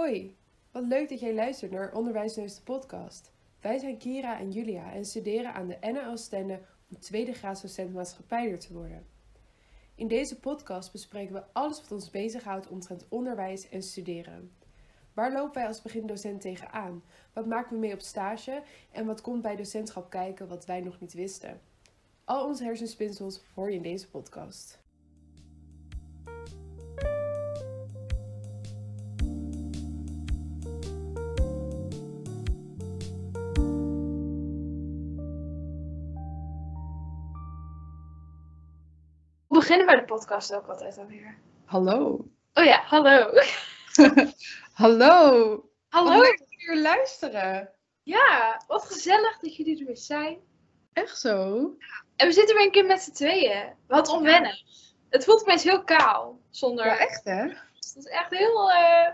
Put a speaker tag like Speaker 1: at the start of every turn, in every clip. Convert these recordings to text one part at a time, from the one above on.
Speaker 1: Hoi, wat leuk dat jij luistert naar Onderwijsneus de podcast. Wij zijn Kira en Julia en studeren aan de NL Stende om tweede graadsdocent maatschappijder te worden. In deze podcast bespreken we alles wat ons bezighoudt omtrent onderwijs en studeren. Waar lopen wij als begindocent tegenaan? Wat maken we mee op stage? En wat komt bij docentschap kijken wat wij nog niet wisten? Al onze hersenspinsels hoor je in deze podcast.
Speaker 2: Beginnen wij de podcast ook altijd alweer?
Speaker 1: Hallo.
Speaker 2: Oh ja, hallo.
Speaker 1: Hallo.
Speaker 2: Hallo.
Speaker 1: Leuk dat jullie weer luisteren.
Speaker 2: Ja, wat gezellig dat jullie er weer zijn.
Speaker 1: Echt zo?
Speaker 2: En we zitten weer een keer met z'n tweeën. Wat onwennig. Het voelt opeens heel kaal. Zonder...
Speaker 1: Ja, echt hè?
Speaker 2: Het is echt heel eh,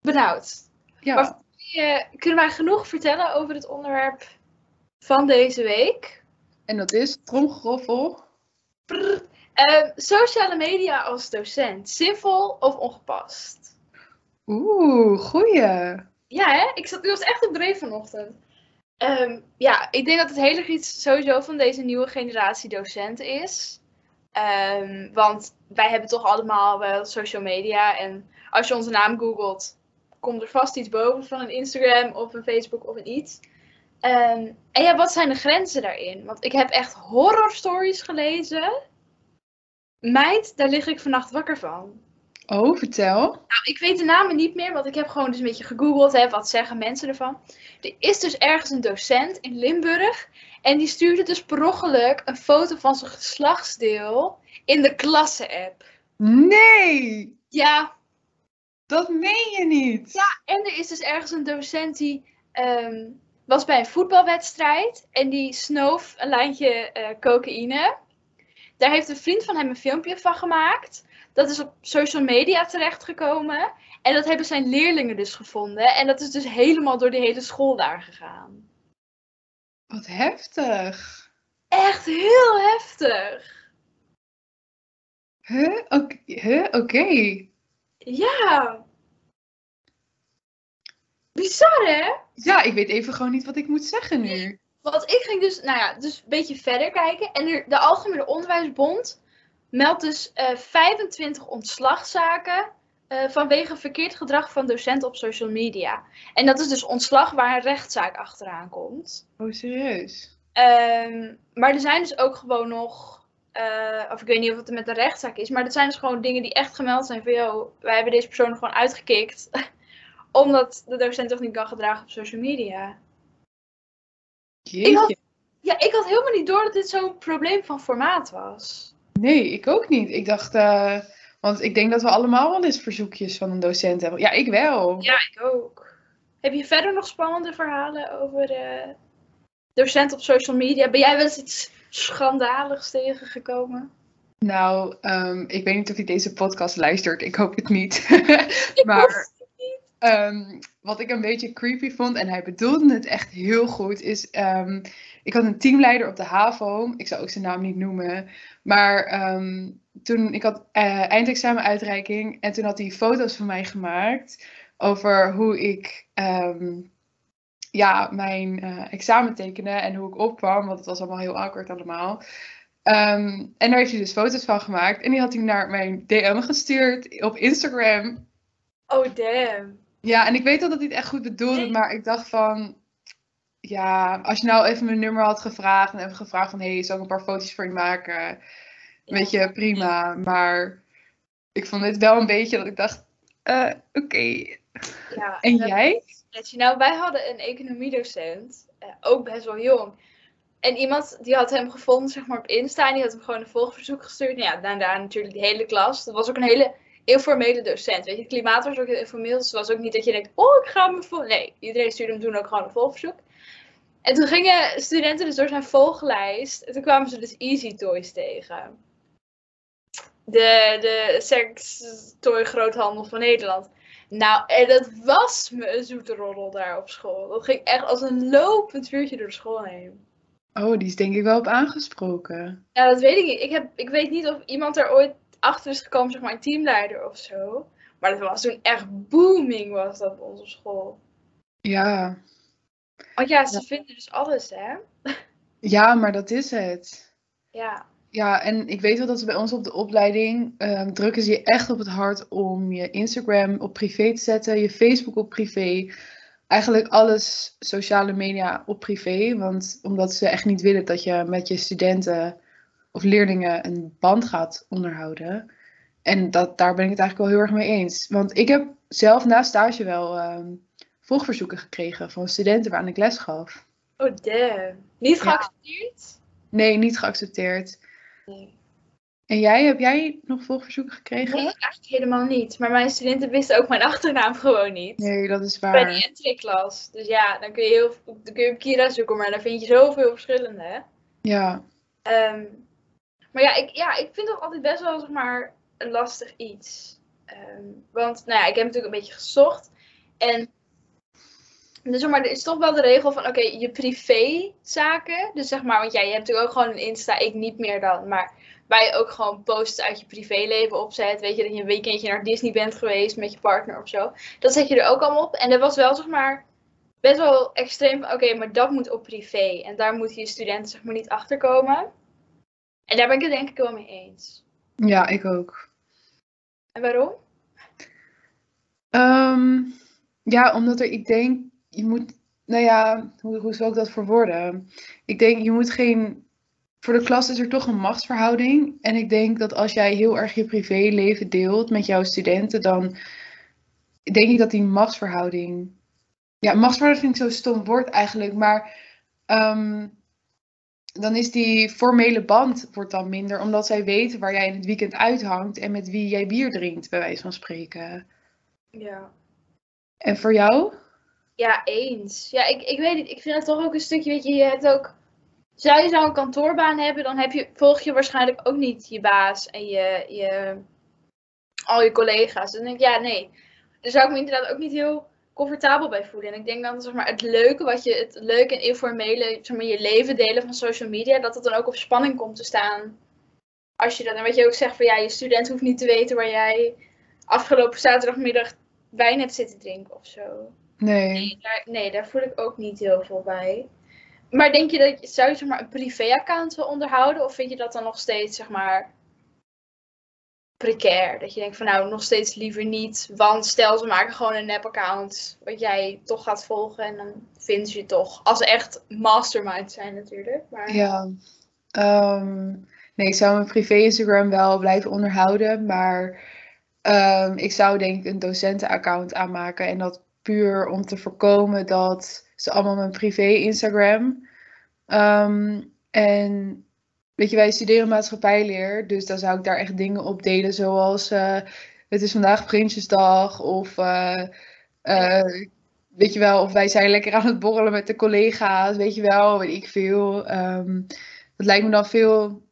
Speaker 2: benauwd.
Speaker 1: Ja.
Speaker 2: Maar eh, kunnen wij genoeg vertellen over het onderwerp van deze week?
Speaker 1: En dat is tromgeroffel.
Speaker 2: Eh, sociale media als docent. Zinvol of ongepast?
Speaker 1: Oeh, goeie.
Speaker 2: Ja, hè? Ik, zat, ik was echt op dreef vanochtend. Ehm, ja, ik denk dat het hele iets sowieso van deze nieuwe generatie docenten is. Ehm, want wij hebben toch allemaal wel social media. En als je onze naam googelt, komt er vast iets boven van een Instagram of een Facebook of een iets. Ehm, en ja, wat zijn de grenzen daarin? Want ik heb echt horror stories gelezen. Meid, daar lig ik vannacht wakker van.
Speaker 1: Oh, vertel.
Speaker 2: Nou, ik weet de namen niet meer, want ik heb gewoon dus een beetje gegoogeld. Hè, wat zeggen mensen ervan? Er is dus ergens een docent in Limburg. En die stuurde dus per ongeluk een foto van zijn geslachtsdeel in de klasse-app.
Speaker 1: Nee,
Speaker 2: Ja,
Speaker 1: dat meen je niet.
Speaker 2: Ja, en er is dus ergens een docent die ehm, was bij een voetbalwedstrijd. En die snoof een lijntje eh, cocaïne. Daar heeft een vriend van hem een filmpje van gemaakt. Dat is op social media terechtgekomen. En dat hebben zijn leerlingen dus gevonden. En dat is dus helemaal door de hele school daar gegaan.
Speaker 1: Wat heftig.
Speaker 2: Echt heel heftig.
Speaker 1: Huh? Oké. Huh? Oké.
Speaker 2: Ja. Bizar hè?
Speaker 1: Ja, ik weet even gewoon niet wat ik moet zeggen nu.
Speaker 2: Want ik ging dus, nou ja, dus een beetje verder kijken. En er, de Algemene Onderwijsbond meldt dus eh 25 ontslagzaken eh, vanwege verkeerd gedrag van docenten op social media. En dat is dus ontslag waar een rechtszaak achteraan komt.
Speaker 1: Oh, serieus?
Speaker 2: Ehm, maar er zijn dus ook gewoon nog, eh, of ik weet niet of het met de rechtszaak is, maar er zijn dus gewoon dingen die echt gemeld zijn van, joh, wij hebben deze persoon er gewoon uitgekikt. Omdat de docent toch niet kan gedragen op social media.
Speaker 1: Jeetje.
Speaker 2: had- Ja, ik had helemaal niet door dat dit zo'n probleem van formaat was.
Speaker 1: Nee, ik ook niet. Ik dacht, eh, want ik denk dat we allemaal wel eens verzoekjes van een docent hebben. Ja, ik wel.
Speaker 2: Ja, ik ook. Heb je verder nog spannende verhalen over eh docenten op social media? Ben jij wel eens iets schandaligs tegengekomen?
Speaker 1: Nou, ehm, ik weet niet of hij deze podcast luistert. Ik hoop het niet.
Speaker 2: Ik
Speaker 1: maar Ehm, wat ik een beetje creepy vond, en hij bedoelde het echt heel goed, is... ehm, ik had een teamleider op de HAVO. Ik zou ook zijn naam niet noemen. Maar ehm, toen, ik had eh eindexamenuitreiking. En toen had hij foto's van mij gemaakt. Over hoe ik ja, mijn eh, examen tekende. En hoe ik opkwam. Want het was allemaal heel awkward allemaal. En daar heeft hij dus foto's van gemaakt. En die had hij naar mijn DM gestuurd op Instagram.
Speaker 2: Oh, damn.
Speaker 1: Ja, en ik weet dat het niet echt goed bedoelde,
Speaker 2: Nee.
Speaker 1: maar ik dacht van, ja, als je nou even mijn nummer had gevraagd en even gevraagd van, hé, hey, zal ik een paar foto's voor je maken? Weet je, prima. Maar ik vond dit wel een beetje dat ik dacht, eh, oké.
Speaker 2: Ja,
Speaker 1: En
Speaker 2: dat-
Speaker 1: jij?
Speaker 2: Netje. Nou, wij hadden een economiedocent, eh, ook best wel jong. En iemand die had hem gevonden, zeg maar, op Insta. En die had hem gewoon een volgverzoek gestuurd. Nou ja, daarna natuurlijk de hele klas. Dat was ook een hele informele docent. Weet je, het klimaat was ook heel informeel. Dus het was ook niet dat je denkt, oh, ik ga me vol... Nee, iedereen stuurde hem toen ook gewoon een volgverzoek. En toen gingen studenten dus door zijn volglijst. En toen kwamen ze dus Easy Toys tegen. De, de sex toy groothandel van Nederland. Nou, en dat was me een zoete roddel daar op school. Dat ging echt als een lopend vuurtje door de school heen.
Speaker 1: Oh, die is denk ik wel op aangesproken.
Speaker 2: Nou, dat weet ik niet. Ik, heb, ik weet niet of iemand er ooit achter is gekomen, zeg maar, een teamleider of zo. Maar dat was toen echt booming, was dat op onze school.
Speaker 1: Ja.
Speaker 2: Want ja, ze vinden dus alles, hè?
Speaker 1: Ja, maar dat is het.
Speaker 2: Ja.
Speaker 1: Ja, en ik weet wel dat ze bij ons op de opleiding ehm, drukken ze je echt op het hart om je Instagram op privé te zetten, je Facebook op privé. Eigenlijk alles sociale media op privé. Want omdat ze echt niet willen dat je met je studenten of leerlingen een band gaat onderhouden. En dat, daar ben ik het eigenlijk wel heel erg mee eens. Want ik heb zelf na stage wel ehm, volgverzoeken gekregen van studenten waaraan ik les gaf.
Speaker 2: Oh damn. Niet
Speaker 1: Ja.
Speaker 2: geaccepteerd?
Speaker 1: Nee, niet geaccepteerd.
Speaker 2: Nee.
Speaker 1: En jij, heb jij nog volgverzoeken gekregen?
Speaker 2: Nee, eigenlijk helemaal niet. Maar mijn studenten wisten ook mijn achternaam gewoon niet.
Speaker 1: Nee, dat is
Speaker 2: Bij
Speaker 1: waar.
Speaker 2: die entry-klas. Dus ja, dan kun je, heel, dan kun je op Kira zoeken, maar dan vind je zoveel verschillende. hè.
Speaker 1: Ja,
Speaker 2: Ehm, maar ja ik, ja, ik vind dat altijd best wel zeg maar, een lastig iets. Ehm, want nou ja, ik heb natuurlijk een beetje gezocht. En dus, maar, er is toch wel de regel van, oké, je privézaken. Dus zeg maar, want ja, je hebt natuurlijk ook gewoon een Insta, ik niet meer dan. Maar waar je ook gewoon posts uit je privéleven opzet. Weet je, dat je een weekendje naar Disney bent geweest met je partner of zo. Dat zet je er ook allemaal op. En dat was wel, zeg maar, best wel extreem van, oké, maar dat moet op privé. En daar moeten je studenten, zeg maar, niet achter komen. En daar ben ik het denk ik wel mee eens.
Speaker 1: ja, ik ook.
Speaker 2: En waarom?
Speaker 1: Ehm, ja, omdat er, ik denk, je moet, nou ja, hoe, hoe zou ik dat verwoorden? Ik denk, je moet geen, voor de klas is er toch een machtsverhouding. En ik denk dat als jij heel erg je privéleven deelt met jouw studenten, dan denk ik dat die machtsverhouding, ja, machtsverhouding zo'n stom woord eigenlijk, maar ehm, dan is die formele band wordt dan minder, omdat zij weten waar jij in het weekend uithangt en met wie jij bier drinkt, bij wijze van spreken.
Speaker 2: Ja.
Speaker 1: En voor jou?
Speaker 2: Ja, eens. Ja, ik, ik weet niet. Ik vind het toch ook een stukje, weet je, je hebt ook... Zou je zou een kantoorbaan hebben, dan heb je, volg je waarschijnlijk ook niet je baas en je, je, al je collega's. Dan denk ik, ja, nee. Daar zou ik me inderdaad ook niet heel comfortabel bij voelen. En ik denk dan, zeg maar, het leuke, wat je, het leuke en informele, zeg maar, je leven delen van social media, dat het dan ook op spanning komt te staan. Als je dat, en wat je ook zegt van, ja, je student hoeft niet te weten waar jij afgelopen zaterdagmiddag wijn hebt zitten drinken of zo.
Speaker 1: Nee.
Speaker 2: Nee, daar, nee, daar voel ik ook niet heel veel bij. Maar denk je dat zou je zeg maar een privé-account wil onderhouden? Of vind je dat dan nog steeds zeg maar precair? Dat je denkt van nou nog steeds liever niet. Want stel ze maken gewoon een nep-account. Wat jij toch gaat volgen. En dan vinden ze je toch. Als ze echt mastermind zijn natuurlijk. Maar,
Speaker 1: Ja. Ehm, nee, ik zou mijn privé Instagram wel blijven onderhouden, maar ehm, ik zou denk ik een docentenaccount aanmaken en dat puur om te voorkomen dat ze allemaal mijn privé Instagram. Ehm, en weet je, wij studeren maatschappijleer, dus dan zou ik daar echt dingen op delen zoals eh, het is vandaag Prinsjesdag of eh, eh, weet je wel, of wij zijn lekker aan het borrelen met de collega's, weet je wel, weet ik veel. Ehm, dat lijkt me dan veel,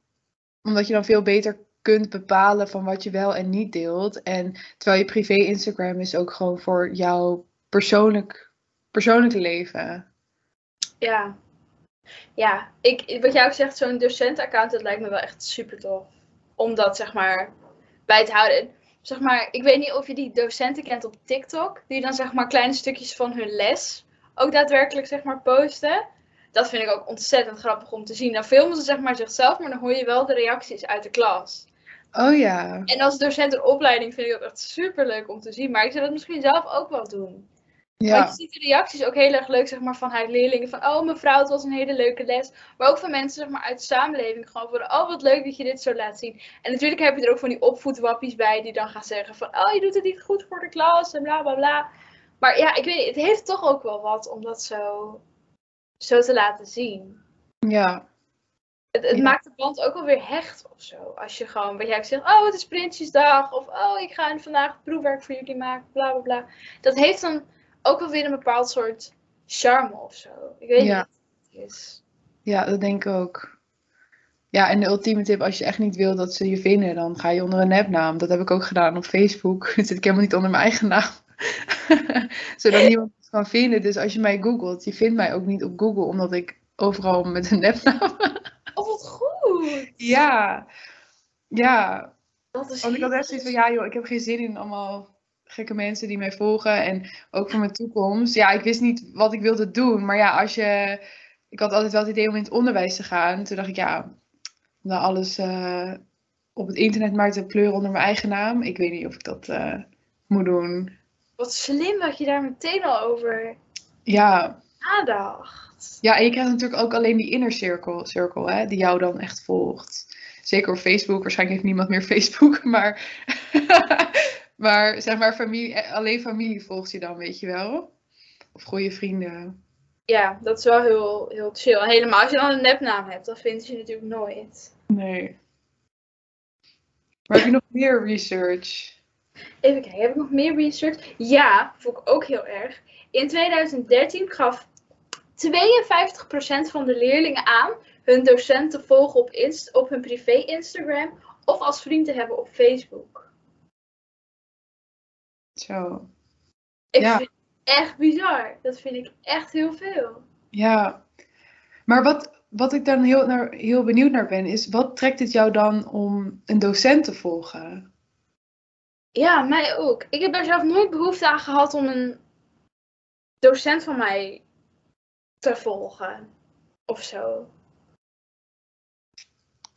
Speaker 1: omdat je dan veel beter kunt bepalen van wat je wel en niet deelt. En terwijl je privé Instagram is ook gewoon voor jouw persoonlijk, persoonlijke leven.
Speaker 2: ja. Ja, ik, wat jij ook zegt, zo'n docentenaccount, dat lijkt me wel echt super tof. Om dat zeg maar bij te houden. Zeg maar, ik weet niet of je die docenten kent op TikTok, die dan zeg maar kleine stukjes van hun les ook daadwerkelijk zeg maar posten. Dat vind ik ook ontzettend grappig om te zien. Dan filmen ze zeg maar zichzelf, maar dan hoor je wel de reacties uit de klas.
Speaker 1: Oh ja.
Speaker 2: En als docent in opleiding vind ik dat echt super leuk om te zien. Maar ik zou dat misschien zelf ook wel doen. Want
Speaker 1: Ja,
Speaker 2: je ziet de reacties ook heel erg leuk zeg maar, van haar leerlingen. Van, oh mevrouw, het was een hele leuke les. Maar ook van mensen zeg maar, uit de samenleving. Gewoon van, oh wat leuk dat je dit zo laat zien. En natuurlijk heb je er ook van die opvoedwappies bij. Die dan gaan zeggen van, oh je doet het niet goed voor de klas. En bla bla bla. Maar ja, ik weet niet. Het heeft toch ook wel wat om dat zo, zo te laten zien.
Speaker 1: ja,
Speaker 2: Het, het
Speaker 1: Ja.
Speaker 2: maakt de band ook wel weer hecht of zo. Als je gewoon, wat jij zegt, oh het is Prinsjesdag. Of oh ik ga vandaag proefwerk voor jullie maken. Bla bla bla. Dat heeft dan ook wel weer een bepaald soort charme of zo. Ik weet
Speaker 1: Ja.
Speaker 2: niet wat het is.
Speaker 1: ja, dat denk ik ook. Ja, en de ultieme tip, als je echt niet wil dat ze je vinden, dan ga je onder een nepnaam. Dat heb ik ook gedaan op Facebook. Dan zit ik helemaal niet onder mijn eigen naam. Zodat niemand het kan vinden. Dus als je mij googelt, je vindt mij ook niet op Google, omdat ik overal met een nepnaam.
Speaker 2: Oh, wat goed!
Speaker 1: Ja, ja.
Speaker 2: Dat is
Speaker 1: Want ik had echt zoiets van, ja joh, ik heb geen zin in allemaal gekke mensen die mij volgen. En ook voor mijn toekomst. Ja, ik wist niet wat ik wilde doen. Maar ja, als je... Ik had altijd wel het idee om in het onderwijs te gaan. Toen dacht ik, ja, om dan alles eh, op het internet maar te pleuren onder mijn eigen naam. Ik weet niet of ik dat eh, moet doen.
Speaker 2: Wat slim dat je daar meteen al over
Speaker 1: Ja,
Speaker 2: nadacht.
Speaker 1: Ja, en je krijgt natuurlijk ook alleen die inner circle, circle hè, die jou dan echt volgt. Zeker op Facebook. Waarschijnlijk heeft niemand meer Facebook, maar, maar zeg maar familie, eh, alleen familie volgt je dan, weet je wel. Of goede vrienden.
Speaker 2: Ja, dat is wel heel, heel chill. Helemaal als je dan een nepnaam hebt, dan vinden ze je natuurlijk nooit.
Speaker 1: Nee. Maar heb je nog meer research?
Speaker 2: Even kijken, heb ik nog meer research? Ja, vond ik ook heel erg. In 2013 gaf 52% van de leerlingen aan hun docent te volgen op, Inst op hun privé Instagram of als vriend te hebben op Facebook.
Speaker 1: Zo.
Speaker 2: Ik
Speaker 1: Ja.
Speaker 2: vind het echt bizar. Dat vind ik echt heel veel.
Speaker 1: Ja. Maar wat, wat ik dan heel, naar, heel benieuwd naar ben, is wat trekt het jou dan om een docent te volgen?
Speaker 2: Ja, mij ook. Ik heb daar zelf nooit behoefte aan gehad om een docent van mij te volgen. Of zo.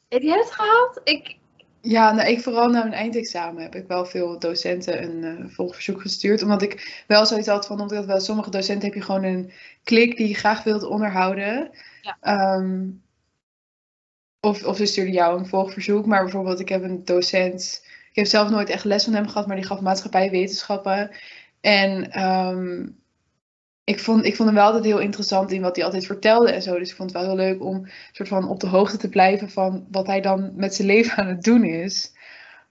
Speaker 2: Heb jij het gehad? Ik,
Speaker 1: Ja, nou, ik vooral na mijn eindexamen heb ik wel veel docenten een eh, volgverzoek gestuurd. Omdat ik wel zoiets had van, omdat wel sommige docenten heb je gewoon een klik die je graag wilt onderhouden.
Speaker 2: Ja.
Speaker 1: Ehm, of, of ze stuurden jou een volgverzoek. Maar bijvoorbeeld, ik heb een docent, ik heb zelf nooit echt les van hem gehad, maar die gaf maatschappijwetenschappen. En ehm, ik, vond, ik vond hem wel altijd heel interessant in wat hij altijd vertelde en zo. Dus ik vond het wel heel leuk om soort van op de hoogte te blijven van wat hij dan met zijn leven aan het doen is.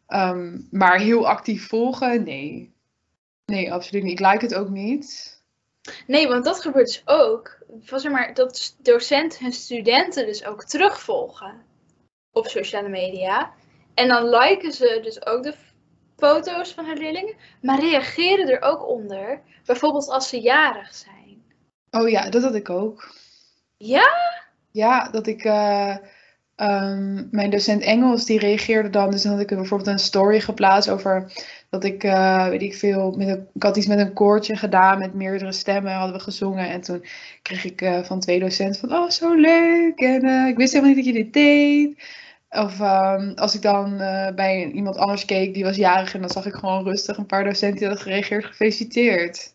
Speaker 1: Ehm, maar heel actief volgen, nee. Nee, absoluut niet. Ik like het ook niet.
Speaker 2: nee, want dat gebeurt dus ook. Van, zeg maar, dat docenten hun studenten dus ook terugvolgen op sociale media. En dan liken ze dus ook de foto's van hun leerlingen, maar reageren er ook onder. Bijvoorbeeld als ze jarig zijn.
Speaker 1: Oh ja, dat had ik ook.
Speaker 2: Ja?
Speaker 1: Ja, dat ik. eh, ehm, mijn docent Engels die reageerde dan. Dus dan had ik bijvoorbeeld een story geplaatst over dat ik, eh, weet ik veel, met een, ik had iets met een koortje gedaan met meerdere stemmen hadden we gezongen. En toen kreeg ik eh, van twee docenten van, oh zo leuk. En ik wist helemaal niet dat je dit deed. Of ehm, als ik dan eh, bij iemand anders keek, die was jarig en dan zag ik gewoon rustig een paar docenten die hadden gereageerd, gefeliciteerd.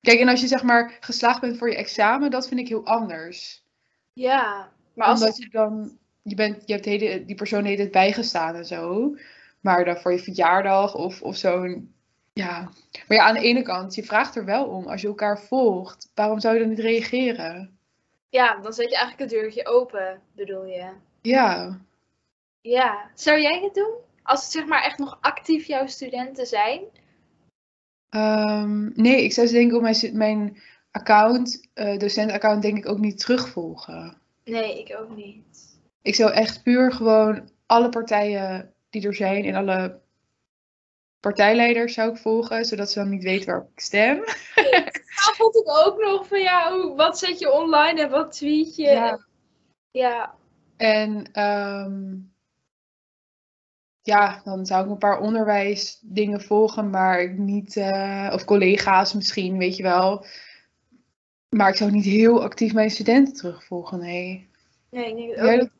Speaker 1: Kijk, en als je zeg maar geslaagd bent voor je examen, dat vind ik heel anders
Speaker 2: Ja. Maar als
Speaker 1: omdat je dan, je, bent, je hebt hele, die persoon heeft het bijgestaan en zo. Maar dan voor je verjaardag of, of zo'n, ja. Maar ja, aan de ene kant, je vraagt er wel om. Als je elkaar volgt, waarom zou je dan niet reageren?
Speaker 2: Ja, dan zet je eigenlijk het deurtje open, bedoel je?
Speaker 1: Ja.
Speaker 2: Ja. Zou jij het doen? Als het zeg maar echt nog actief jouw studenten zijn?
Speaker 1: Ehm, nee, ik zou ze denk ik op mijn, mijn account, eh docentaccount, denk ik ook niet terugvolgen.
Speaker 2: Nee, ik ook niet.
Speaker 1: Ik zou echt puur gewoon alle partijen die er zijn en alle partijleiders zou ik volgen, zodat ze dan niet weten waarop ik stem.
Speaker 2: Nou vond ik ook nog van ja, wat zet je online en wat tweet je?
Speaker 1: Ja.
Speaker 2: Ja.
Speaker 1: En ehm, ja, dan zou ik een paar onderwijsdingen volgen, maar niet, eh, of collega's misschien, weet je wel. Maar ik zou niet heel actief mijn studenten terugvolgen, nee.
Speaker 2: Nee, ik denk ook.
Speaker 1: dat-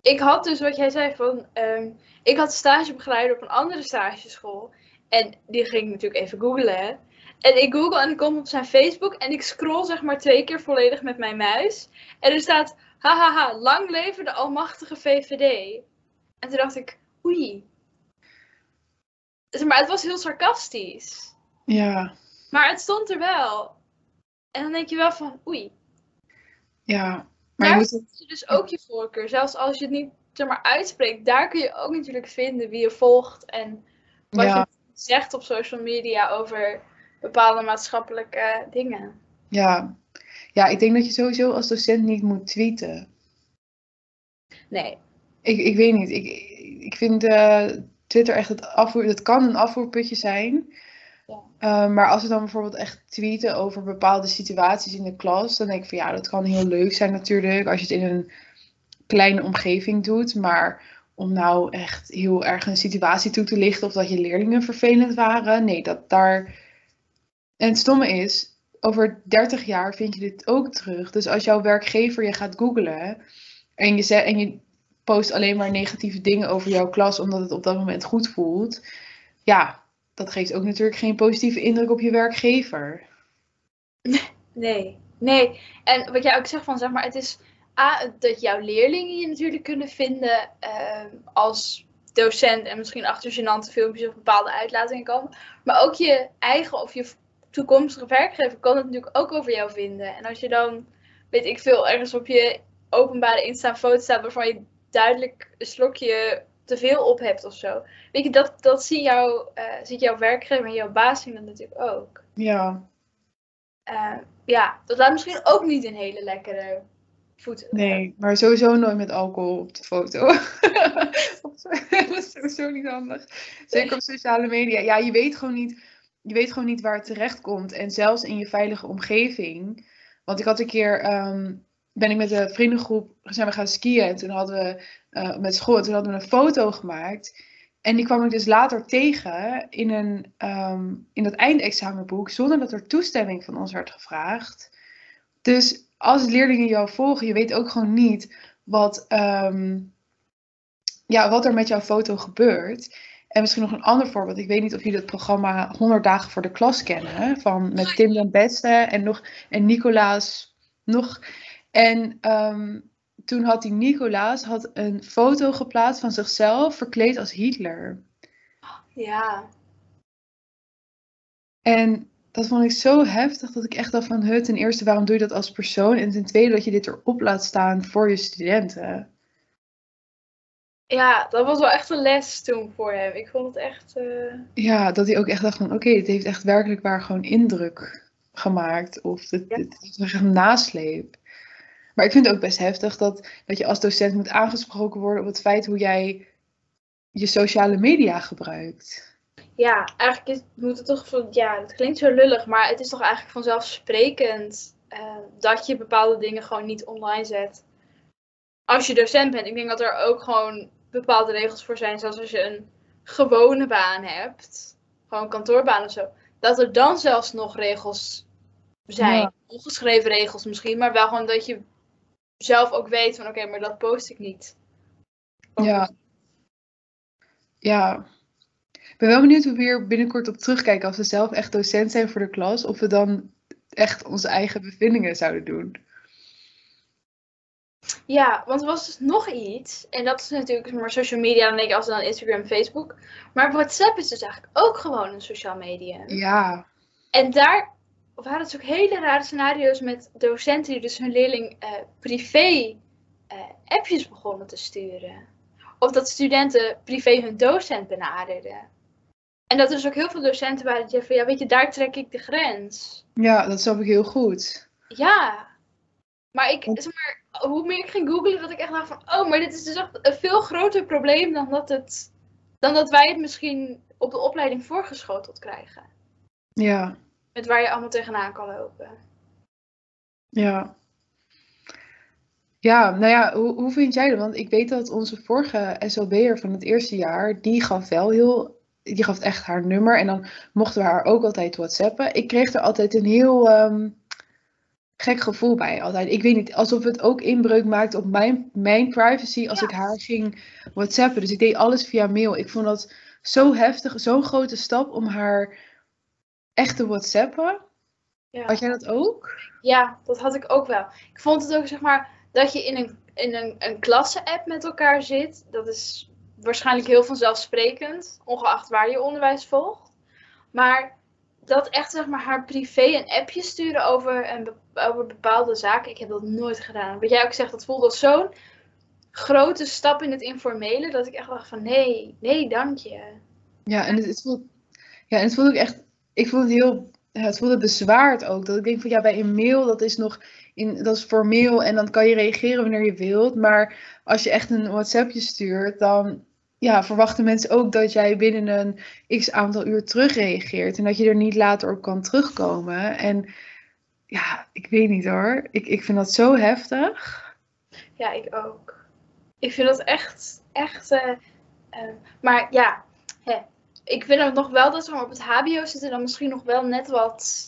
Speaker 2: Ik had dus wat jij zei van, ehm, ik had stagebegeleider op een andere stageschool. En die ging ik natuurlijk even googlen. En ik google en ik kom op zijn Facebook en ik scroll zeg maar twee keer volledig met mijn muis. En er staat, hahaha, lang leven de almachtige VVD. En toen dacht ik, oei. Maar het was heel sarcastisch.
Speaker 1: Ja,
Speaker 2: Maar het stond er wel. En dan denk je wel van, oei.
Speaker 1: ja. Maar
Speaker 2: Daar
Speaker 1: moet
Speaker 2: is dus ook je voorkeur. Zelfs als je het niet zeg maar, uitspreekt, daar kun je ook natuurlijk vinden wie je volgt en wat
Speaker 1: Ja.
Speaker 2: je zegt op social media over bepaalde maatschappelijke dingen.
Speaker 1: Ja. ja, ik denk dat je sowieso als docent niet moet tweeten.
Speaker 2: Nee.
Speaker 1: Ik, ik weet niet. Ik, ik vind eh, Twitter echt het afvoer. Het kan een afvoerputje zijn.
Speaker 2: Ja.
Speaker 1: Eh, maar als we dan bijvoorbeeld echt tweeten over bepaalde situaties in de klas, dan denk ik van ja, dat kan heel leuk zijn natuurlijk als je het in een kleine omgeving doet. Maar om nou echt heel erg een situatie toe te lichten of dat je leerlingen vervelend waren. Nee, dat daar. En het stomme is, over 30 jaar vind je dit ook terug. Dus als jouw werkgever je gaat googlen en je, zet, en je post alleen maar negatieve dingen over jouw klas omdat het op dat moment goed voelt, ja, dat geeft ook natuurlijk geen positieve indruk op je werkgever.
Speaker 2: Nee, nee. En wat jij ook zegt van, zeg maar, het is A, dat jouw leerlingen je natuurlijk kunnen vinden uh, als docent en misschien achter filmpjes of bepaalde uitlatingen komen. Maar ook je eigen of je toekomstige werkgever kan het natuurlijk ook over jou vinden. En als je dan, weet ik veel, ergens op je openbare Insta foto staat waarvan je duidelijk een slokje te veel op hebt of zo. Weet je, dat, dat zie jou, uh, ziet jouw werkgever en jouw baas zien dat natuurlijk ook.
Speaker 1: Ja.
Speaker 2: Uh, ja, dat laat misschien ook niet een hele lekkere voet.
Speaker 1: Nee, maar sowieso nooit met alcohol op de foto. dat is sowieso niet handig. Zeker op sociale media. Ja, je weet gewoon niet, je weet gewoon niet waar het terecht komt. En zelfs in je veilige omgeving. Want ik had een keer, um, ben ik met een vriendengroep, zijn we gaan skiën. En toen hadden we uh, met school, toen hadden we een foto gemaakt. En die kwam ik dus later tegen in, een, um, in dat eindexamenboek, zonder dat er toestemming van ons werd gevraagd. Dus als leerlingen jou volgen, je weet ook gewoon niet wat, um, ja, wat er met jouw foto gebeurt. En misschien nog een ander voorbeeld. Ik weet niet of jullie het programma 100 dagen voor de klas kennen. Van, met Tim den Beste en, nog, en Nicolaas nog. En um, toen had die Nicolaas had een foto geplaatst van zichzelf verkleed als Hitler.
Speaker 2: Ja.
Speaker 1: En dat vond ik zo heftig dat ik echt dacht van, het ten eerste, waarom doe je dat als persoon? En ten tweede, dat je dit erop laat staan voor je studenten.
Speaker 2: Ja, dat was wel echt een les toen voor hem. Ik vond het echt... Uh...
Speaker 1: Ja, dat hij ook echt dacht van, oké, okay, dit heeft echt werkelijk waar gewoon indruk gemaakt. Of dit, ja. dit is echt een nasleep. Maar ik vind het ook best heftig dat, dat je als docent moet aangesproken worden op het feit hoe jij je sociale media gebruikt.
Speaker 2: Ja, eigenlijk is, moet het toch van, ja, het klinkt zo lullig, maar het is toch eigenlijk vanzelfsprekend uh, dat je bepaalde dingen gewoon niet online zet. Als je docent bent, ik denk dat er ook gewoon bepaalde regels voor zijn, zoals als je een gewone baan hebt, gewoon een kantoorbaan of zo, dat er dan zelfs nog regels zijn. Ja. Ongeschreven regels misschien, maar wel gewoon dat je zelf ook weet van oké, okay, maar dat post ik niet.
Speaker 1: Ja. Ja. Ik ben wel benieuwd hoe we weer binnenkort op terugkijken als we zelf echt docent zijn voor de klas. Of we dan echt onze eigen bevindingen zouden doen.
Speaker 2: Ja, want er was dus nog iets. En dat is natuurlijk maar social media, dan denk ik als dan Instagram, Facebook. Maar WhatsApp is dus eigenlijk ook gewoon een sociaal media.
Speaker 1: Ja.
Speaker 2: En daar waren dus ook hele rare scenario's met docenten die dus hun leerling uh, privé uh, appjes begonnen te sturen. Of dat studenten privé hun docent benaderden. En dat er dus ook heel veel docenten waren die zeggen van, ja weet je, daar trek ik de grens.
Speaker 1: Ja, dat snap ik heel goed.
Speaker 2: Ja. Maar ik, zeg maar, hoe meer ik ging googlen, dat ik echt dacht van, oh, maar dit is dus echt een veel groter probleem dan dat, het, dan dat wij het misschien op de opleiding voorgeschoteld krijgen.
Speaker 1: Ja.
Speaker 2: Met waar je allemaal tegenaan kan lopen.
Speaker 1: Ja. Ja, nou ja, hoe, hoe vind jij dat? Want ik weet dat onze vorige SLB'er van het eerste jaar, die gaf wel heel, die gaf echt haar nummer. En dan mochten we haar ook altijd whatsappen. Ik kreeg er altijd een heel um, gek gevoel bij. Altijd. Ik weet niet, alsof het ook inbreuk maakt op mijn, mijn privacy als ja. ik haar ging whatsappen. Dus ik deed alles via mail. Ik vond dat zo heftig, zo'n grote stap om haar echte WhatsAppen. Ja. Had jij dat ook?
Speaker 2: Ja, dat had ik ook wel. Ik vond het ook, zeg maar, dat je in een, in een, een klasse-app met elkaar zit. Dat is waarschijnlijk heel vanzelfsprekend, ongeacht waar je onderwijs volgt. Maar dat echt, zeg maar, haar privé een appje sturen over, een, over bepaalde zaken, ik heb dat nooit gedaan. Wat jij ook zegt, dat voelde als zo'n grote stap in het informele, dat ik echt dacht van, nee, nee, dank je.
Speaker 1: Ja, en het, het voelt, ja, en het voelt ook echt ik vond het heel, het voelde bezwaard ook. Dat ik denk van ja, bij een mail, dat is nog in, dat is formeel en dan kan je reageren wanneer je wilt. Maar als je echt een WhatsAppje stuurt, dan ja, verwachten mensen ook dat jij binnen een x aantal uur terugreageert. En dat je er niet later op kan terugkomen. En ja, ik weet niet hoor. Ik, ik vind dat zo heftig.
Speaker 2: Ja, ik ook. Ik vind dat echt, echt. eh, eh, maar ja, hè, ik vind het nog wel dat we op het HBO zitten dan misschien nog wel net wat.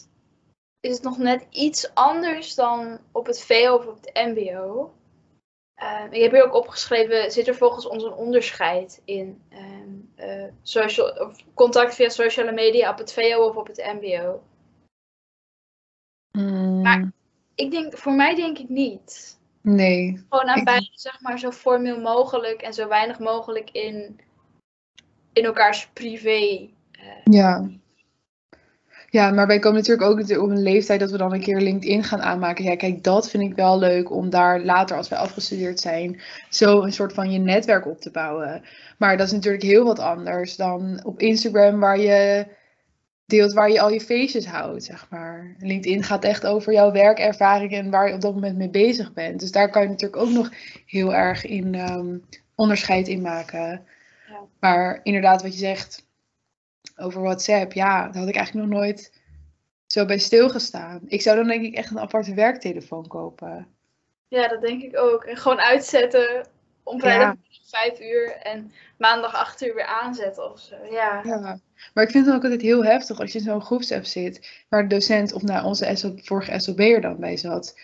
Speaker 2: Is het nog net iets anders dan op het VO of op het MBO? Eh, ik heb hier ook opgeschreven, zit er volgens ons een onderscheid in ehm, eh, social, of contact via sociale media op het VO of op het MBO?
Speaker 1: Mm,
Speaker 2: Maar- Ik denk, voor mij denk ik niet.
Speaker 1: nee.
Speaker 2: Gewoon aan
Speaker 1: Ik-
Speaker 2: beide, zeg maar, zo formeel mogelijk en zo weinig mogelijk in, in elkaars privé. eh,
Speaker 1: Ja. Ja, maar wij komen natuurlijk ook op een leeftijd dat we dan een keer LinkedIn gaan aanmaken. Ja, kijk, dat vind ik wel leuk om daar later, als wij afgestudeerd zijn, zo een soort van je netwerk op te bouwen. Maar dat is natuurlijk heel wat anders dan op Instagram, waar je deelt waar je al je feestjes houdt, zeg maar. LinkedIn gaat echt over jouw werkervaring en waar je op dat moment mee bezig bent. Dus daar kan je natuurlijk ook nog heel erg in ehm, onderscheid in maken.
Speaker 2: Ja.
Speaker 1: Maar inderdaad, wat je zegt over WhatsApp, ja, daar had ik eigenlijk nog nooit zo bij stilgestaan. Ik zou dan denk ik echt een aparte werktelefoon kopen.
Speaker 2: Ja, dat denk ik ook. En gewoon uitzetten om vrijdag vijf uur en maandag acht uur weer aanzetten of zo. Ja.
Speaker 1: Ja. Maar ik vind het ook altijd heel heftig als je in zo'n groepsapp zit, waar de docent of nou, onze SO, vorige SOB'er dan bij zat.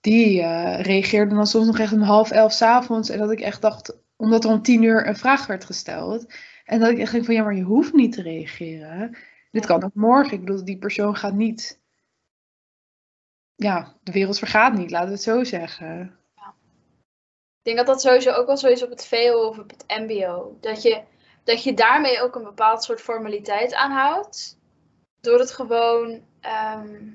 Speaker 1: Die eh, reageerde dan soms nog echt om half elf 's avonds. En dat ik echt dacht, omdat er om tien uur een vraag werd gesteld. En dat ik echt denk van, ja, maar je hoeft niet te reageren. Dit kan ook morgen. Ik bedoel, die persoon gaat niet... Ja, de wereld vergaat niet, laten we het zo zeggen.
Speaker 2: Ik denk dat dat sowieso ook wel zo is op het VO of op het MBO. Dat je, dat je daarmee ook een bepaald soort formaliteit aanhoudt. Door het gewoon. ehm,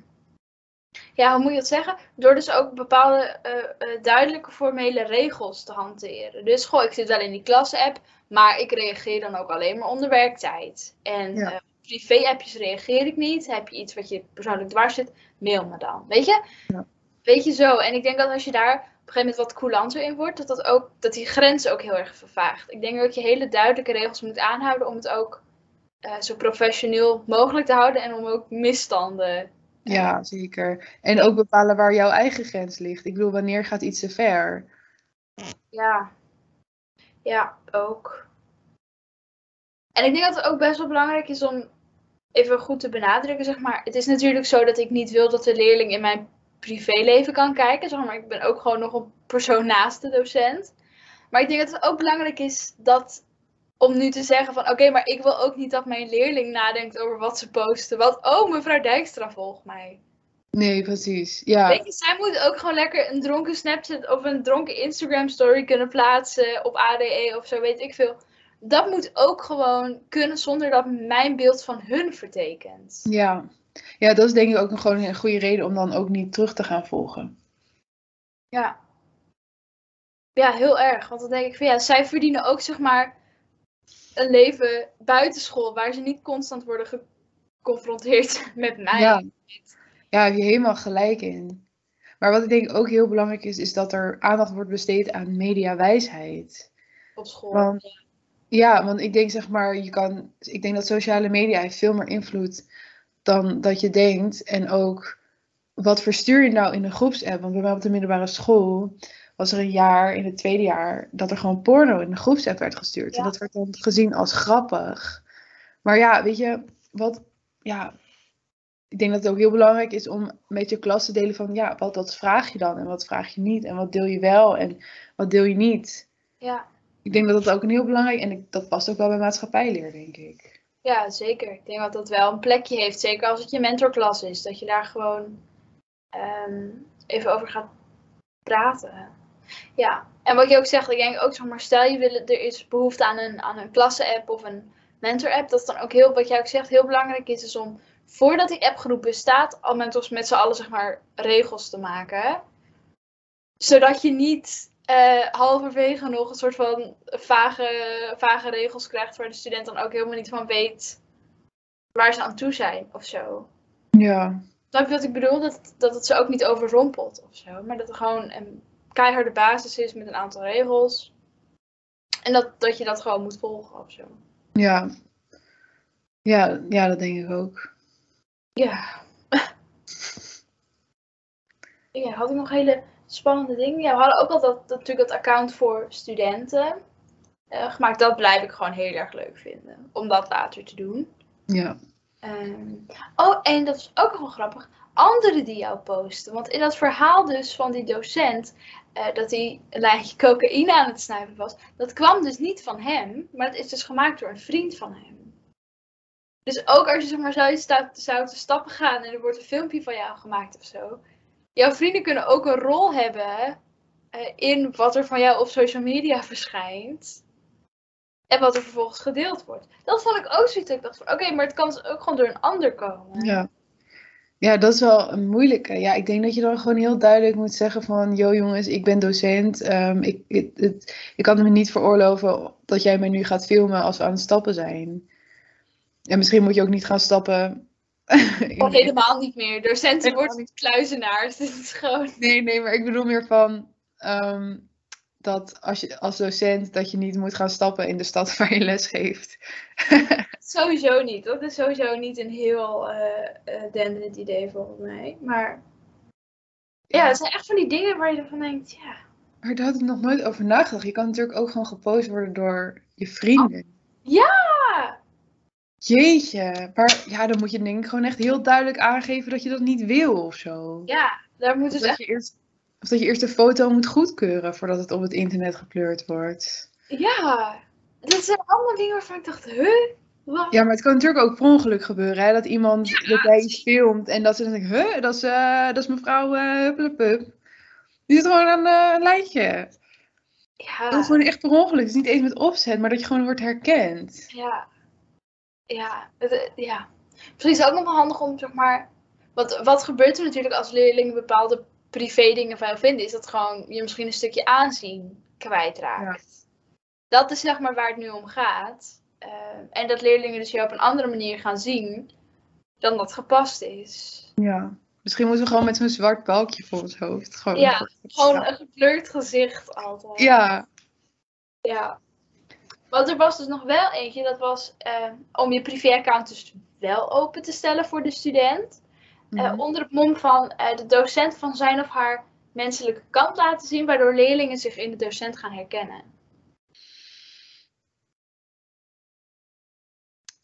Speaker 2: ja, hoe moet je dat zeggen? Door dus ook bepaalde eh, eh, duidelijke formele regels te hanteren. Dus goh, ik zit wel in die klasse-app, maar ik reageer dan ook alleen maar onder werktijd. En
Speaker 1: Ja.
Speaker 2: eh, privé-appjes reageer ik niet. Heb je iets wat je persoonlijk dwars zit, mail me dan. Weet je?
Speaker 1: Ja.
Speaker 2: Weet je zo. En ik denk dat als je daar op een gegeven moment wat coulanter in wordt, dat, dat, ook, dat die grens ook heel erg vervaagt. Ik denk dat je hele duidelijke regels moet aanhouden om het ook zo professioneel mogelijk te houden en om ook misstanden.
Speaker 1: Ja, zeker. En ook bepalen waar jouw eigen grens ligt. Ik bedoel, wanneer gaat iets te ver?
Speaker 2: Ja. Ja, ook. En ik denk dat het ook best wel belangrijk is om even goed te benadrukken, zeg maar. Het is natuurlijk zo dat ik niet wil dat de leerling in mijn privéleven kan kijken, zeg maar. Ik ben ook gewoon nog een persoon naast de docent. Maar ik denk dat het ook belangrijk is dat om nu te zeggen van oké, maar ik wil ook niet dat mijn leerling nadenkt over wat ze posten. Want oh, mevrouw Dijkstra volgt mij.
Speaker 1: Nee, precies. Ja,
Speaker 2: Weet je, zij moet ook gewoon lekker een dronken Snapchat of een dronken Instagram story kunnen plaatsen op ADE of zo, weet ik veel. Dat moet ook gewoon kunnen zonder dat mijn beeld van hun vertekent.
Speaker 1: ja. Ja, dat is denk ik ook een, gewoon een goede reden om dan ook niet terug te gaan volgen.
Speaker 2: Ja. Ja, heel erg. Want dan denk ik van ja, zij verdienen ook zeg maar een leven buitenschool waar ze niet constant worden geconfronteerd met mij.
Speaker 1: Ja. Ja, heb je helemaal gelijk in. Maar wat ik denk ook heel belangrijk is, is dat er aandacht wordt besteed aan mediawijsheid.
Speaker 2: Op school.
Speaker 1: Want- Ja, want ik denk zeg maar, je kan, ik denk dat sociale media heeft veel meer invloed dan dat je denkt. En ook, wat verstuur je nou in een groepsapp? Want bij mij op de middelbare school was er een jaar, in het tweede jaar, dat er gewoon porno in de groepsapp werd gestuurd.
Speaker 2: Ja.
Speaker 1: En dat werd dan gezien als grappig. Maar ja, weet je, wat, ja, ik denk dat het ook heel belangrijk is om met je klas te delen van, ja, wat, wat vraag je dan en wat vraag je niet? En wat deel je wel en wat deel je niet?
Speaker 2: Ja.
Speaker 1: Ik denk dat dat ook een heel belangrijk en ik- dat past ook wel bij maatschappijleer, denk ik.
Speaker 2: ja, zeker. Ik denk dat dat wel een plekje heeft. Zeker als het je mentorklas is. Dat je daar gewoon ehm, even over gaat praten. Ja, en wat je ook zegt, ik denk ook, zeg maar, stel je wil, er is behoefte aan een, aan een klasse-app of een mentor-app. Dat is dan ook heel, wat jij ook zegt, heel belangrijk is, is om voordat die appgroep bestaat, al met ons met z'n allen, zeg maar, regels te maken. Zodat je niet eh, halverwege nog een soort van vage, vage regels krijgt waar de student dan ook helemaal niet van weet waar ze aan toe zijn of zo.
Speaker 1: Ja,
Speaker 2: je wat ik bedoel? Dat, dat het ze ook niet overrompelt of zo. Maar dat er gewoon een keiharde basis is met een aantal regels. En dat, dat je dat gewoon moet volgen of zo.
Speaker 1: ja. Ja, ja, dat denk ik ook.
Speaker 2: Ja. ja, had ik nog hele spannende dingen? Ja, we hadden ook al dat, dat, natuurlijk dat account voor studenten. eh, gemaakt. Dat blijf ik gewoon heel erg leuk vinden. Om dat later te doen.
Speaker 1: Ja.
Speaker 2: Ehm, oh, en dat is ook wel grappig. Anderen die jou posten. Want in dat verhaal dus van die docent. eh, dat hij een lijntje cocaïne aan het snuiven was. Dat kwam dus niet van hem. Maar het is dus gemaakt door een vriend van hem. Dus ook als je zeg maar zou, zou te stappen gaan. En er wordt een filmpje van jou gemaakt of zo. Jouw vrienden kunnen ook een rol hebben. eh, in wat er van jou op social media verschijnt. En wat er vervolgens gedeeld wordt. Dat vond ik ook zoiets. dat Ik dacht van, oké, maar het kan dus ook gewoon door een ander komen.
Speaker 1: Ja. Ja, dat is wel een moeilijke. Ja, ik denk dat je dan gewoon heel duidelijk moet zeggen van... Yo jongens, ik ben docent. ehm, ik, ik, het, ik kan me niet veroorloven dat jij mij nu gaat filmen als we aan het stappen zijn. En misschien moet je ook niet gaan stappen.
Speaker 2: Of helemaal niet meer. Docenten worden niet kluizenaars. Het is gewoon...
Speaker 1: Nee, nee, maar ik bedoel meer van... ehm, dat als je als docent dat je niet moet gaan stappen in de stad waar je les geeft.
Speaker 2: Sowieso niet. Dat is sowieso niet een heel eh, denderend idee volgens mij. Maar ja, het zijn echt van die dingen waar je ervan denkt, ja.
Speaker 1: Maar daar had ik nog nooit over nagedacht. Je kan natuurlijk ook gewoon gepost worden door je vrienden.
Speaker 2: Ja!
Speaker 1: Jeetje, maar ja, dan moet je denk ik gewoon echt heel duidelijk aangeven dat je dat niet wil of zo.
Speaker 2: Ja, daar moet dus
Speaker 1: dat
Speaker 2: echt...
Speaker 1: je eerst, of dat je eerst de foto moet goedkeuren voordat het op het internet gepleurd wordt.
Speaker 2: Ja! Dat zijn allemaal dingen waarvan ik dacht, huh? Wat?
Speaker 1: Ja, maar het kan natuurlijk ook per ongeluk gebeuren, hè? Dat iemand dat jij iets filmt en dat ze dan denken, huh, dat is, eh, dat is mevrouw uh. Die zit gewoon aan eh, een lijntje. Dat is
Speaker 2: Ja,
Speaker 1: gewoon echt per ongeluk. Het is niet eens met opzet, maar dat je gewoon wordt herkend.
Speaker 2: ja. Ja, het, ja. Misschien is het ook nog wel handig om, zeg maar... Wat, wat gebeurt er natuurlijk als leerlingen bepaalde privé dingen van jou vinden? Is dat gewoon je misschien een stukje aanzien kwijtraakt. Dat is zeg maar waar het nu om gaat. Eh, en dat leerlingen dus jou op een andere manier gaan zien dan dat gepast is.
Speaker 1: Ja. Misschien moeten we gewoon met zo'n zwart balkje voor ons hoofd. Gewoon,
Speaker 2: Ja, Gewoon een gekleurd gezicht altijd.
Speaker 1: Ja,
Speaker 2: Ja. Want er was dus nog wel eentje, dat was eh, om je privéaccount dus wel open te stellen voor de student. Eh,
Speaker 1: Mhm.
Speaker 2: onder het mom van eh, de docent van zijn of haar menselijke kant laten zien, waardoor leerlingen zich in de docent gaan herkennen.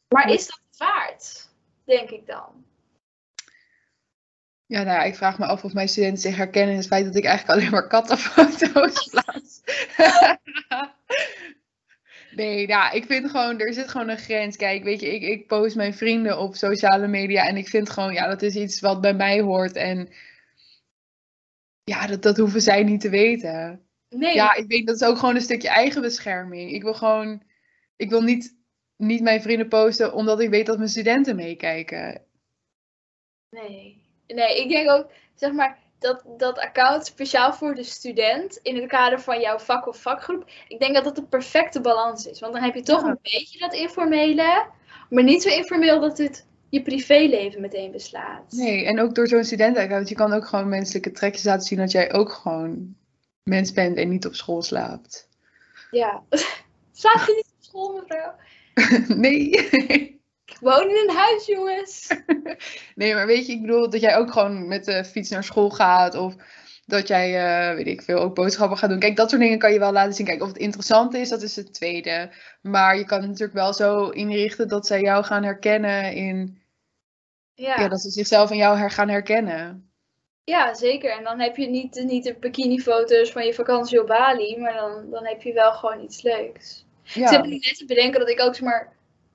Speaker 2: Maar is dat waard? Denk ik dan.
Speaker 1: Ja, nou ja, ik vraag me af of mijn studenten zich herkennen in het feit dat ik eigenlijk alleen maar kattenfoto's plaats. Nee, nou, ik vind gewoon, er zit gewoon een grens. Kijk, weet je, ik, ik post mijn vrienden op sociale media en ik vind gewoon, ja, dat is iets wat bij mij hoort. En ja, dat, dat hoeven zij niet te weten.
Speaker 2: Nee,
Speaker 1: Ja, ik weet, dat is ook gewoon een stukje eigenbescherming. Ik wil gewoon, ik wil niet, niet mijn vrienden posten omdat ik weet dat mijn studenten meekijken.
Speaker 2: nee. Nee, ik denk ook, zeg maar, dat, dat account speciaal voor de student in het kader van jouw vak of vakgroep. Ik denk dat dat de perfecte balans is. Want dan heb je toch
Speaker 1: Ja.
Speaker 2: een beetje dat informele, maar niet zo informeel dat het je privéleven meteen beslaat.
Speaker 1: Nee, en ook door zo'n studentenaccount, je kan ook gewoon menselijke trekjes laten zien dat jij ook gewoon mens bent en niet op school slaapt.
Speaker 2: Ja. Slaat je niet op school, mevrouw?
Speaker 1: nee.
Speaker 2: Ik woon in een huis, jongens.
Speaker 1: nee, maar weet je, ik bedoel dat jij ook gewoon met de fiets naar school gaat of dat jij, eh, weet ik veel, ook boodschappen gaat doen. Kijk, dat soort dingen kan je wel laten zien. Kijk, of het interessant is, dat is het tweede. Maar je kan het natuurlijk wel zo inrichten dat zij jou gaan herkennen in,
Speaker 2: Ja.
Speaker 1: ja, dat ze zichzelf in jou her gaan herkennen.
Speaker 2: Ja, zeker. En dan heb je niet, niet de bikinifoto's van je vakantie op Bali, maar dan, dan heb je wel gewoon iets leuks. Ik zit
Speaker 1: Ja,
Speaker 2: me nu net te bedenken dat ik ook, zeg maar,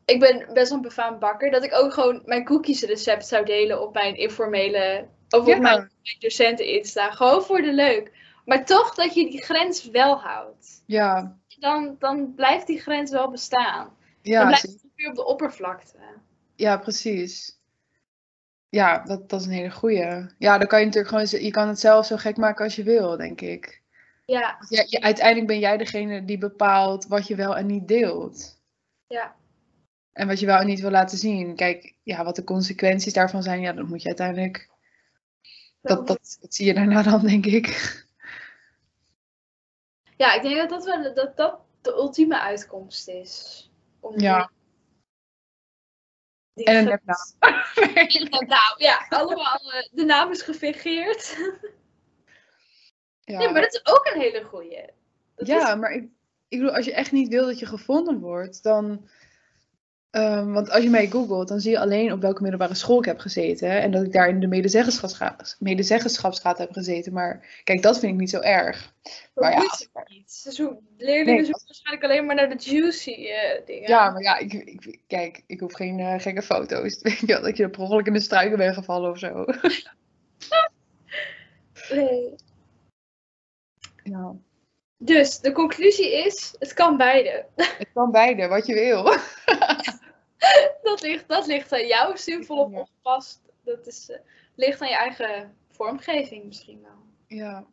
Speaker 2: ik ben best wel een befaamd bakker, dat ik ook gewoon mijn koekjesrecept zou delen op mijn informele, of op
Speaker 1: Ja.
Speaker 2: mijn, mijn docenten Insta. Gewoon voor de leuk. Maar toch dat je die grens wel houdt.
Speaker 1: ja,
Speaker 2: Dan, dan blijft die grens wel bestaan. dan
Speaker 1: ja,
Speaker 2: blijft het weer op de oppervlakte.
Speaker 1: Ja, precies. Ja, dat, dat is een hele goeie. Ja, dan kan je natuurlijk gewoon, je kan het zelf zo gek maken als je wil, denk ik.
Speaker 2: Ja,
Speaker 1: Ja, je, uiteindelijk ben jij degene die bepaalt wat je wel en niet deelt.
Speaker 2: ja.
Speaker 1: En wat je wel en niet wil laten zien. Kijk, ja, wat de consequenties daarvan zijn, ja, dat moet je uiteindelijk, dat, dat, dat zie je daarna dan, denk ik.
Speaker 2: Ja, ik denk dat dat, wel, dat, dat de ultieme uitkomst is. Om
Speaker 1: Ja.
Speaker 2: die-
Speaker 1: En een nepnaam.
Speaker 2: Nou ja, allemaal, eh, de naam is gefingeerd.
Speaker 1: Ja,
Speaker 2: Nee, maar dat is ook een hele goeie. Dat
Speaker 1: ja
Speaker 2: is-
Speaker 1: maar ik, ik bedoel, als je echt niet wil dat je gevonden wordt, dan. Ehm, want als je mij googelt, dan zie je alleen op welke middelbare school ik heb gezeten. En dat ik daar in de medezeggenschapsraad, medezeggenschapsraad heb gezeten. Maar kijk, dat vind ik niet zo erg. Maar ja,
Speaker 2: niet. Zoeken, leerlingen
Speaker 1: Nee,
Speaker 2: zoeken waarschijnlijk alleen maar naar de juicy eh, dingen.
Speaker 1: Ja, maar ja, ik, ik, kijk, ik hoef geen eh, gekke foto's. Weet je wel, dat je per ongeluk in de struiken bent gevallen of zo.
Speaker 2: Nee.
Speaker 1: Ja.
Speaker 2: Dus de conclusie is, het kan beide.
Speaker 1: Het kan beide, wat je wil.
Speaker 2: Dat ligt, dat ligt aan jou, zinvol of ongepast. Dat is, eh, ligt aan je eigen vormgeving misschien wel.
Speaker 1: Ja.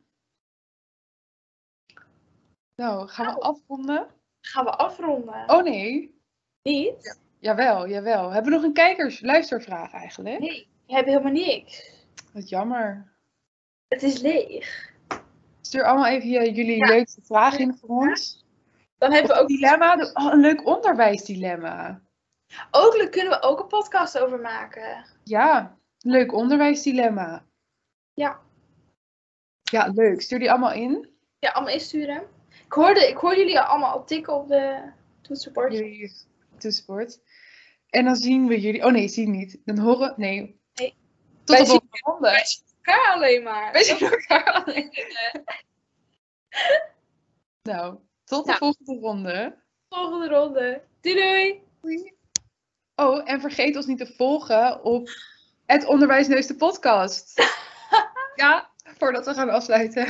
Speaker 1: Nou, gaan we
Speaker 2: Nou.
Speaker 1: afronden?
Speaker 2: Gaan we afronden?
Speaker 1: Oh nee.
Speaker 2: Niet?
Speaker 1: Jawel, jawel. Hebben we nog een kijkers, luistervraag eigenlijk?
Speaker 2: Nee, we hebben helemaal niks.
Speaker 1: Wat jammer.
Speaker 2: Het is leeg.
Speaker 1: Stuur allemaal even jullie leukste vragen in voor ons.
Speaker 2: Dan hebben we ook,
Speaker 1: dilemma. Oh, een leuk onderwijsdilemma.
Speaker 2: Ook, kunnen we ook een podcast over maken.
Speaker 1: Ja, leuk onderwijsdilemma.
Speaker 2: Ja.
Speaker 1: Ja, leuk. Stuur die allemaal in.
Speaker 2: Ja, allemaal insturen. Ik hoorde, ik hoorde jullie allemaal al tikken op de toetsenbord.
Speaker 1: Jullie toetsenbord. En dan zien we jullie. Oh nee, zien niet. Dan horen. Nee.
Speaker 2: Nee.
Speaker 1: Tot
Speaker 2: Wij
Speaker 1: de
Speaker 2: zien-
Speaker 1: volgende ronde.
Speaker 2: Wij zien elkaar alleen maar.
Speaker 1: Wij zien elkaar alleen. Nou, tot de
Speaker 2: Nou.
Speaker 1: volgende ronde.
Speaker 2: Volgende ronde. Doei doei.
Speaker 1: Oh, en vergeet ons niet te volgen op het Onderwijsneus de podcast. ja, voordat we gaan afsluiten.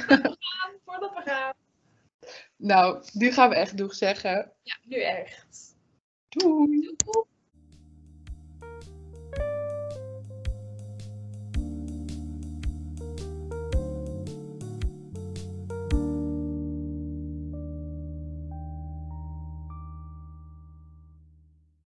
Speaker 2: Voordat we gaan.
Speaker 1: nou, nu gaan we echt doeg zeggen.
Speaker 2: Ja, nu echt.
Speaker 1: Doei.
Speaker 2: Doei.